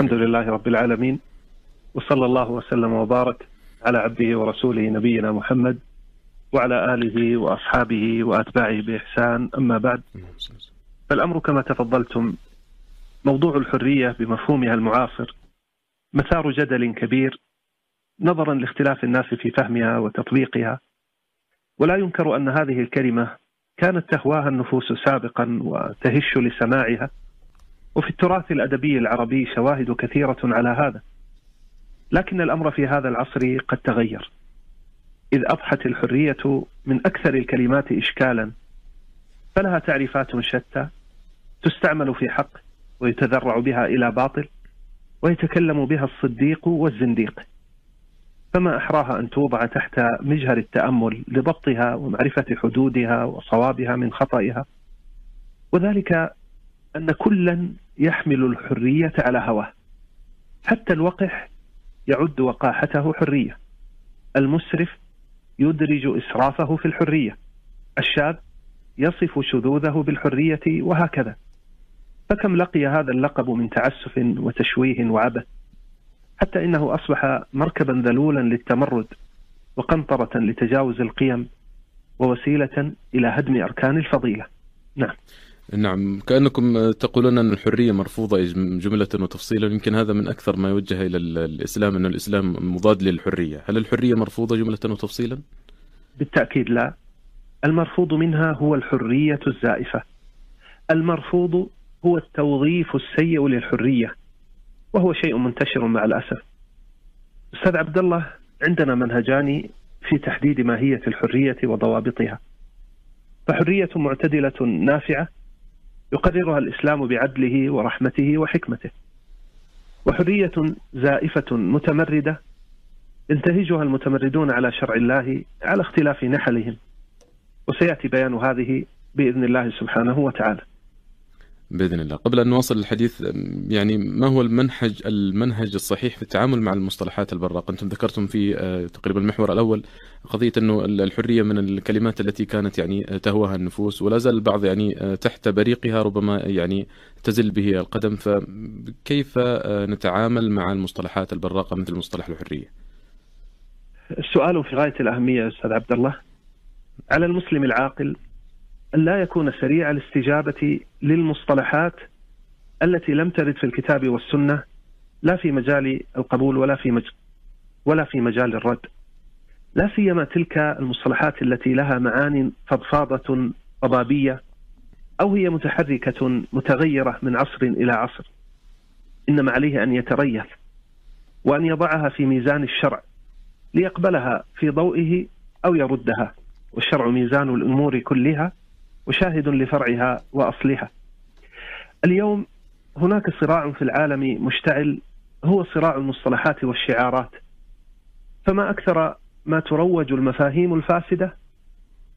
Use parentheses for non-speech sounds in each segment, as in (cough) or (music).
الحمد لله رب العالمين وصلى الله وسلم وبارك على عبده ورسوله نبينا محمد وعلى آله وأصحابه وأتباعه بإحسان أما بعد. فالأمر كما تفضلتم موضوع الحرية بمفهومها المعاصر مثار جدل كبير نظرا لاختلاف الناس في فهمها وتطبيقها ولا ينكر أن هذه الكلمة كانت تهواها النفوس سابقا وتهش لسماعها. وفي التراث الأدبي العربي شواهد كثيرة على هذا. لكن الأمر في هذا العصر قد تغير. إذ أضحت الحرية من أكثر الكلمات اشكالا فلها تعريفات شتى تستعمل في حق ويتذرع بها إلى باطل ويتكلم بها الصديق والزنديق. فما أحراها أن توضع تحت مجهر التأمل لضبطها ومعرفة حدودها وصوابها من خطئها. وذلك أن كلا يحمل الحرية على هواه. حتى الوقح يعد وقاحته حرية. المسرف يدرج إسرافه في الحرية. الشاذ يصف شذوذه بالحرية وهكذا. فكم لقي هذا اللقب من تعسف وتشويه وعبث؟ حتى إنه أصبح مركبا ذلولا للتمرد وقنطرة لتجاوز القيم ووسيلة إلى هدم أركان الفضيلة. نعم. نعم كأنكم تقولون أن الحرية مرفوضة جملة وتفصيلا يمكن هذا من أكثر ما يوجه إلى الإسلام أن الإسلام مضاد للحرية. هل الحرية مرفوضة جملة وتفصيلا؟ بالتأكيد لا. المرفوض منها هو الحرية الزائفة. المرفوض هو التوظيف السيء للحرية وهو شيء منتشر مع الأسف. أستاذ عبد الله عندنا منهجان في تحديد ماهية الحرية وضوابطها. فحرية معتدلة نافعة يقررها الإسلام بعدله ورحمته وحكمته. وحرية زائفة متمردة ينتهجها المتمردون على شرع الله على اختلاف نحلهم. وسيأتي بيان هذه بإذن الله سبحانه وتعالى. بإذن الله. قبل أن نواصل الحديث يعني ما هو المنهج المنهج الصحيح في التعامل مع المصطلحات البراقه أنتم ذكرتم في آه، تقريبا المحور الأول قضية إنه الحرية من الكلمات التي كانت يعني تهواها النفوس ولا زال البعض يعني آه، تحت بريقها ربما يعني تزل به القدم. فكيف آه، نتعامل مع المصطلحات البراقة مثل مصطلح الحرية؟ السؤال في غاية الأهمية أستاذ عبد الله. على المسلم العاقل أن لا يكون سريع الاستجابة للمصطلحات التي لم ترد في الكتاب والسنة لا في مجال القبول ولا في مج... ولا في مجال الرد. لا سيما تلك المصطلحات التي لها معان فضفاضة ضبابية أو هي متحركة متغيرة من عصر إلى عصر. إنما عليه أن يتريث وأن يضعها في ميزان الشرع ليقبلها في ضوئه أو يردها والشرع ميزان الأمور كلها وشاهد لفرعها وأصلها. اليوم هناك صراع في العالم مشتعل هو صراع المصطلحات والشعارات. فما أكثر ما تروج المفاهيم الفاسدة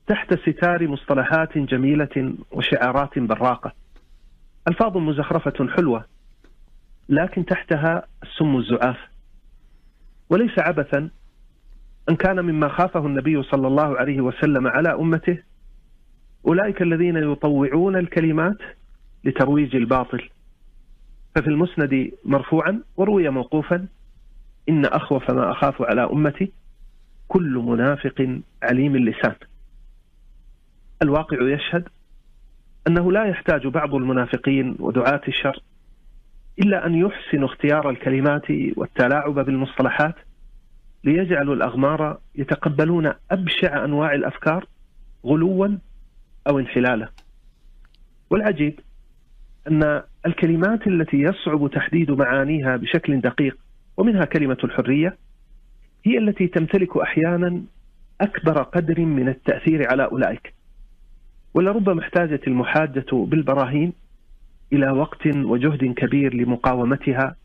تحت ستار مصطلحات جميلة وشعارات براقة. ألفاظ مزخرفة حلوة لكن تحتها السم الزعاف. وليس عبثا إن كان مما خافه النبي صلى الله عليه وسلم على أمته أولئك الذين يطوعون الكلمات لترويج الباطل. ففي المسند مرفوعا وروي موقوفا إن أخوف ما أخاف على أمتي كل منافق عليم اللسان. الواقع يشهد أنه لا يحتاج بعض المنافقين ودعاة الشر إلا أن يحسنوا اختيار الكلمات والتلاعب بالمصطلحات ليجعلوا الأغمار يتقبلون أبشع أنواع الأفكار غلوا أو انحلاله. والعجيب أن الكلمات التي يصعب تحديد معانيها بشكل دقيق ومنها كلمة الحرية هي التي تمتلك أحيانا أكبر قدر من التأثير على أولئك. ولربما احتاجت المحاجة بالبراهين إلى وقت وجهد كبير لمقاومتها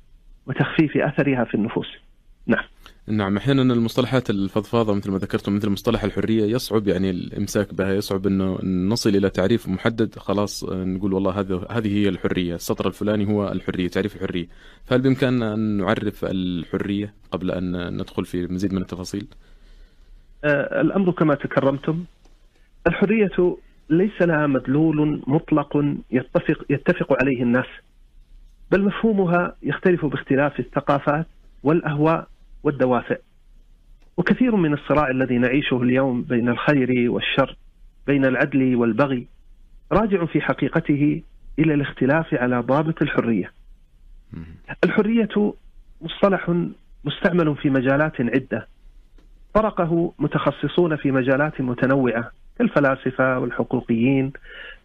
وتخفيف أثرها في النفوس. نعم. نعم أحيانا المصطلحات الفضفاضة مثل ما ذكرتم مثل مصطلح الحرية يصعب يعني الإمساك بها يصعب إنه نصل إلى تعريف محدد خلاص نقول والله هذا هذه هي الحرية السطر الفلاني هو الحرية تعريف الحرية. فهل بامكاننا أن نعرف الحرية قبل أن ندخل في مزيد من التفاصيل؟ آه الأمر كما تكرمتم الحرية ليس لها مدلول مطلق يتفق يتفق عليه الناس بل مفهومها يختلف باختلاف الثقافات والأهواء والدوافع. وكثير من الصراع الذي نعيشه اليوم بين الخير والشر، بين العدل والبغي، راجع في حقيقته إلى الاختلاف على ضابط الحرية. الحرية مصطلح مستعمل في مجالات عدة طرقه متخصصون في مجالات متنوعة كالفلاسفة والحقوقيين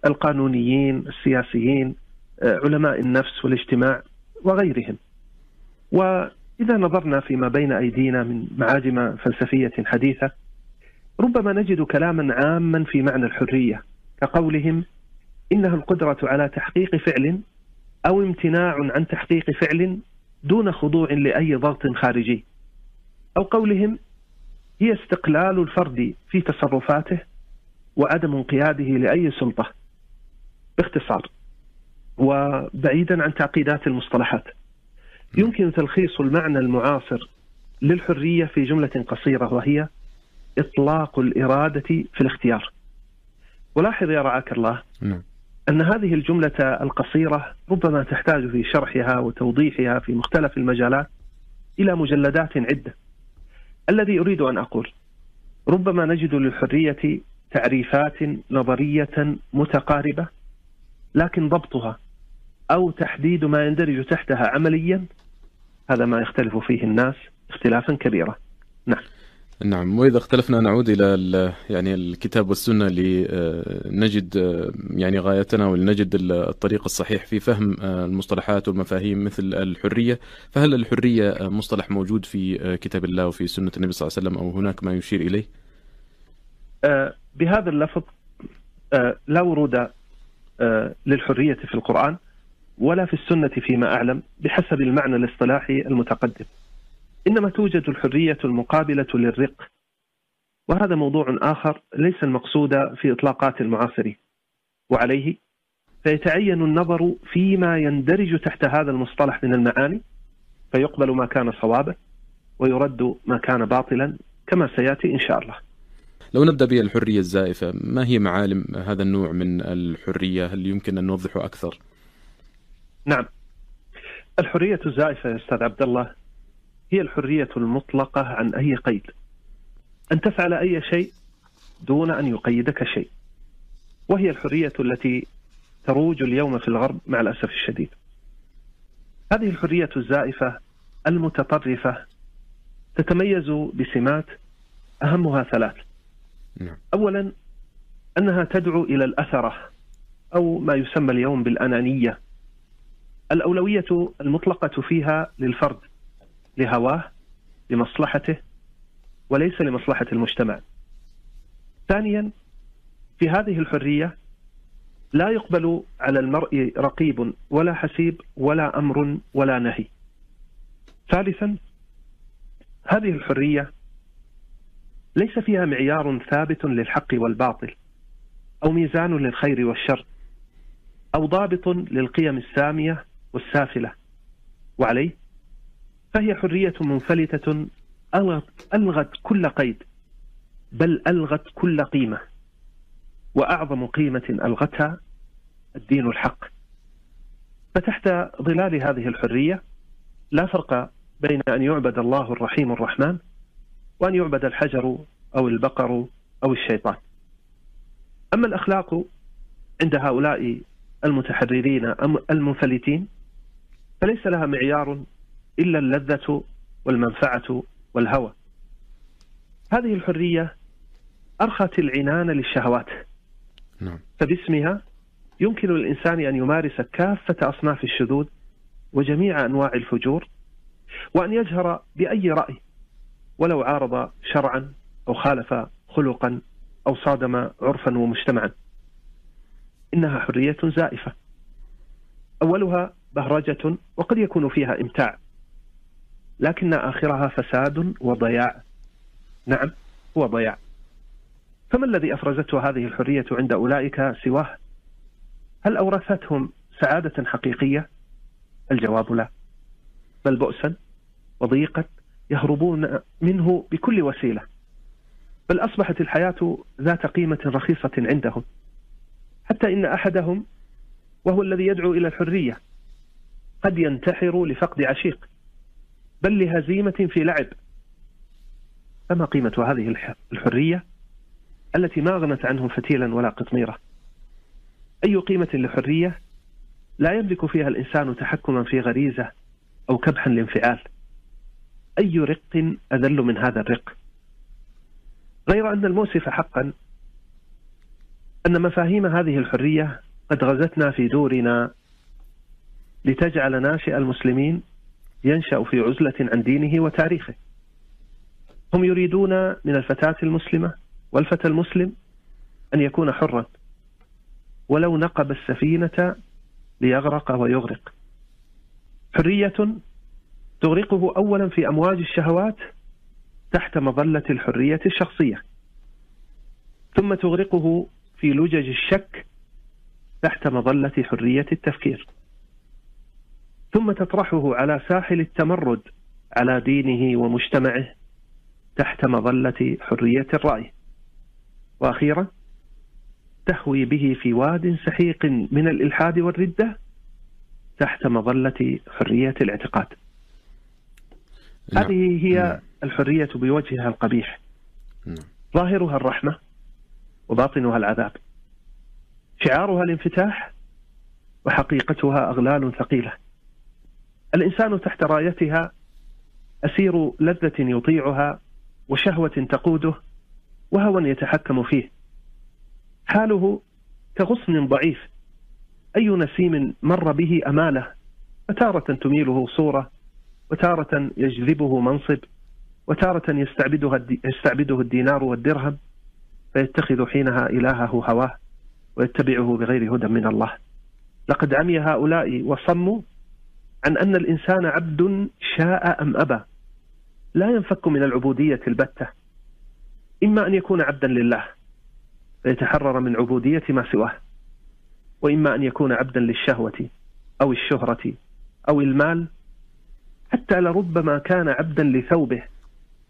القانونيين السياسيين آه، علماء النفس والاجتماع وغيرهم. واذا نظرنا فيما بين أيدينا من معاجم فلسفية حديثة ربما نجد كلاما عاما في معنى الحرية كقولهم إنها القدرة على تحقيق فعل أو امتناع عن تحقيق فعل دون خضوع لأي ضغط خارجي. أو قولهم هي استقلال الفرد في تصرفاته وعدم انقياده لأي سلطة. باختصار وبعيدا عن تعقيدات المصطلحات. يمكن تلخيص المعنى المعاصر للحرية في جملة قصيرة وهي إطلاق الإرادة في الاختيار. ولاحظ يا رعاك الله نعم. أن هذه الجملة القصيرة ربما تحتاج في شرحها وتوضيحها في مختلف المجالات إلى مجلدات عدة. الذي أريد أن أقول ربما نجد للحرية تعريفات نظرية متقاربة لكن ضبطها أو تحديد ما يندرج تحتها عمليا هذا ما يختلف فيه الناس اختلافا كبيرا. نعم. نعم وإذا اختلفنا نعود إلى يعني الكتاب والسنة لنجد يعني غايتنا ولنجد الطريق الصحيح في فهم المصطلحات والمفاهيم مثل الحرية فهل الحرية مصطلح موجود في كتاب الله وفي سنة النبي صلى الله عليه وسلم أو هناك ما يشير إليه؟ آه، بهذا اللفظ آه، لا ورود آه، للحرية في القرآن ولا في السنة فيما أعلم بحسب المعنى الاصطلاحي المتقدم. إنما توجد الحرية المقابلة للرق وهذا موضوع آخر ليس المقصود في إطلاقات المعاصرين وعليه فيتعين النظر فيما يندرج تحت هذا المصطلح من المعاني فيقبل ما كان صوابا ويرد ما كان باطلا كما سيأتي إن شاء الله. لو نبدأ بالحريه الزائفة، ما هي معالم هذا النوع من الحرية؟ هل يمكن أن نوضحه أكثر؟ نعم. الحرية الزائفة يا أستاذ عبد الله هي الحرية المطلقة عن أي قيد. أن تفعل أي شيء دون أن يقيدك شيء. وهي الحرية التي تروج اليوم في الغرب مع الأسف الشديد. هذه الحرية الزائفة المتطرفة تتميز بسمات أهمها ثلاث. نعم. أولا أنها تدعو إلى الأثرة أو ما يسمى اليوم بالأنانية. الأولوية المطلقة فيها للفرد لهواه لمصلحته وليس لمصلحة المجتمع. ثانيا في هذه الحرية لا يقبل على المرء رقيب ولا حسيب ولا أمر ولا نهي. ثالثا هذه الحرية ليس فيها معيار ثابت للحق والباطل أو ميزان للخير والشر أو ضابط للقيم السامية والسافلة وعليه؟ فهي حرية منفلتة ألغت كل قيد بل ألغت كل قيمة. وأعظم قيمة ألغتها الدين الحق. فتحت ظلال هذه الحرية لا فرق بين أن يعبد الله الرحيم الرحمن وأن يعبد الحجر أو البقر أو الشيطان. أما الأخلاق عند هؤلاء المتحررين المنفلتين فليس لها معيار إلا اللذة والمنفعة والهوى. هذه الحرية أرخت العنان للشهوات. نعم. فباسمها يمكن للإنسان أن يمارس كافة أصناف الشذوذ وجميع أنواع الفجور وأن يجهر بأي رأي ولو عارض شرعا أو خالف خلقا أو صادم عرفا ومجتمعا. إنها حرية زائفة. أولها بهرجة وقد يكون فيها إمتاع. لكن آخرها فساد وضياع. نعم هو ضياع. فما الذي أفرزته هذه الحرية عند أولئك سواه؟ هل أورثتهم سعادة حقيقية؟ الجواب لا. بل بؤسا وضيقا يهربون منه بكل وسيلة. بل أصبحت الحياة ذات قيمة رخيصة عندهم. حتى إن أحدهم وهو الذي يدعو إلى الحرية قد ينتحر لفقد عشيق بل لهزيمة في لعب. فما قيمة هذه الحرية التي ما أغنت عنهم فتيلا ولا قطميرة أي قيمة لحرية لا يملك فيها الإنسان تحكما في غريزة أو كبحا لانفعال؟ أي رق أذل من هذا الرق؟ غير أن المؤسف حقا أن مفاهيم هذه الحرية قد غزتنا في دورنا لتجعل ناشئ المسلمين ينشأ في عزلة عن دينه وتاريخه. هم يريدون من الفتاة المسلمة والفتى المسلم أن يكون حرا. ولو نقب السفينة ليغرق ويغرق. حرية تغرقه أولا في أمواج الشهوات تحت مظلة الحرية الشخصية. ثم تغرقه في لجج الشك تحت مظلة حرية التفكير. ثم تطرحه على ساحل التمرد على دينه ومجتمعه تحت مظلة حرية الرأي وأخيرا تهوي به في واد سحيق من الإلحاد والردة تحت مظلة حرية الاعتقاد نعم. هذه هي نعم. الحرية بوجهها القبيح نعم. ظاهرها الرحمة وباطنها العذاب شعارها الانفتاح وحقيقتها أغلال ثقيلة الإنسان تحت رايتها أسير لذة يطيعها وشهوة تقوده وهوى يتحكم فيه. حاله كغصن ضعيف. أي نسيم مر به أماله فتارة تميله صورة وتارة يجذبه منصب وتارة يستعبدها يستعبده الدينار والدرهم فيتخذ حينها إلهه هواه ويتبعه بغير هدى من الله. لقد عمي هؤلاء وصموا عن أن الإنسان عبد شاء أم أبى. لا ينفك من العبودية البتة. إما أن يكون عبدا لله فيتحرر من عبودية ما سواه. وإما أن يكون عبدا للشهوة أو الشهرة أو المال حتى لربما كان عبدا لثوبه.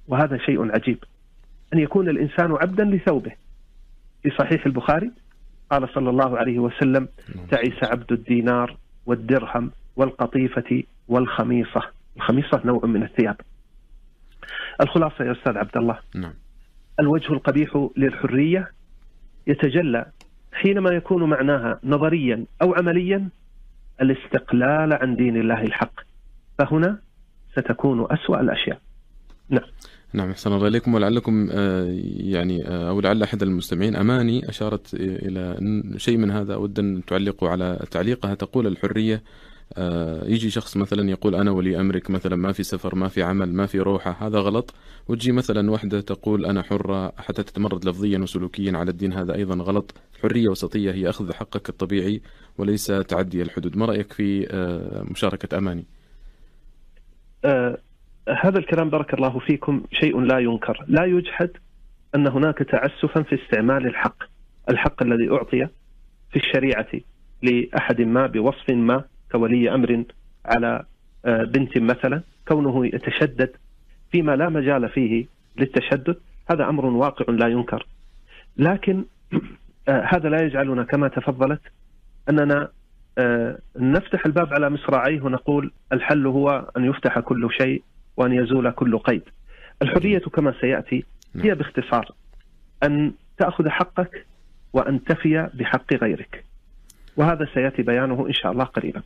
وهذا شيء عجيب. أن يكون الإنسان عبدا لثوبه. في صحيح البخاري قال صلى الله عليه وسلم تعيس عبد الدينار والدرهم والقطيفة والخميصة. الخميصة نوع من الثياب. الخلاصة يا أستاذ عبد الله. نعم. الوجه القبيح للحرية يتجلى حينما يكون معناها نظريا أو عمليا الاستقلال عن دين الله الحق. فهنا ستكون أسوأ الأشياء. نعم. نعم أحسن الله إليكم. ولعلكم آه، يعني آه، أو لعل أحد المستمعين أماني أشارت إلى شيء من هذا. أود أن تعلقوا على تعليقها. تقول الحرية يجي شخص مثلا يقول أنا ولي أمرك مثلا ما في سفر ما في عمل ما في روحة هذا غلط. وتجي مثلا وحدة تقول أنا حرة حتى تتمرد لفظيا وسلوكيا على الدين هذا أيضا غلط. الحريه وسطية هي أخذ حقك الطبيعي وليس تعدي الحدود. ما رأيك في مشاركة أماني؟ أه هذا الكلام بارك الله فيكم شيء لا ينكر. لا يجحد أن هناك تعسفا في استعمال الحق الحق الذي أعطي في الشريعة لأحد ما بوصف ما كولي أمر على آه، بنت مثلا كونه يتشدد فيما لا مجال فيه للتشدد هذا أمر واقع لا ينكر. لكن (clears throat) آه، هذا لا يجعلنا كما تفضلت أننا آه، نفتح الباب على مصراعيه ونقول الحل هو أن يفتح كل شيء وأن يزول كل قيد. الحرية كما سيأتي هي نعم. باختصار أن تأخذ حقك وأن تفي بحق غيرك. وهذا سيأتي بيانه إن شاء الله قريبا.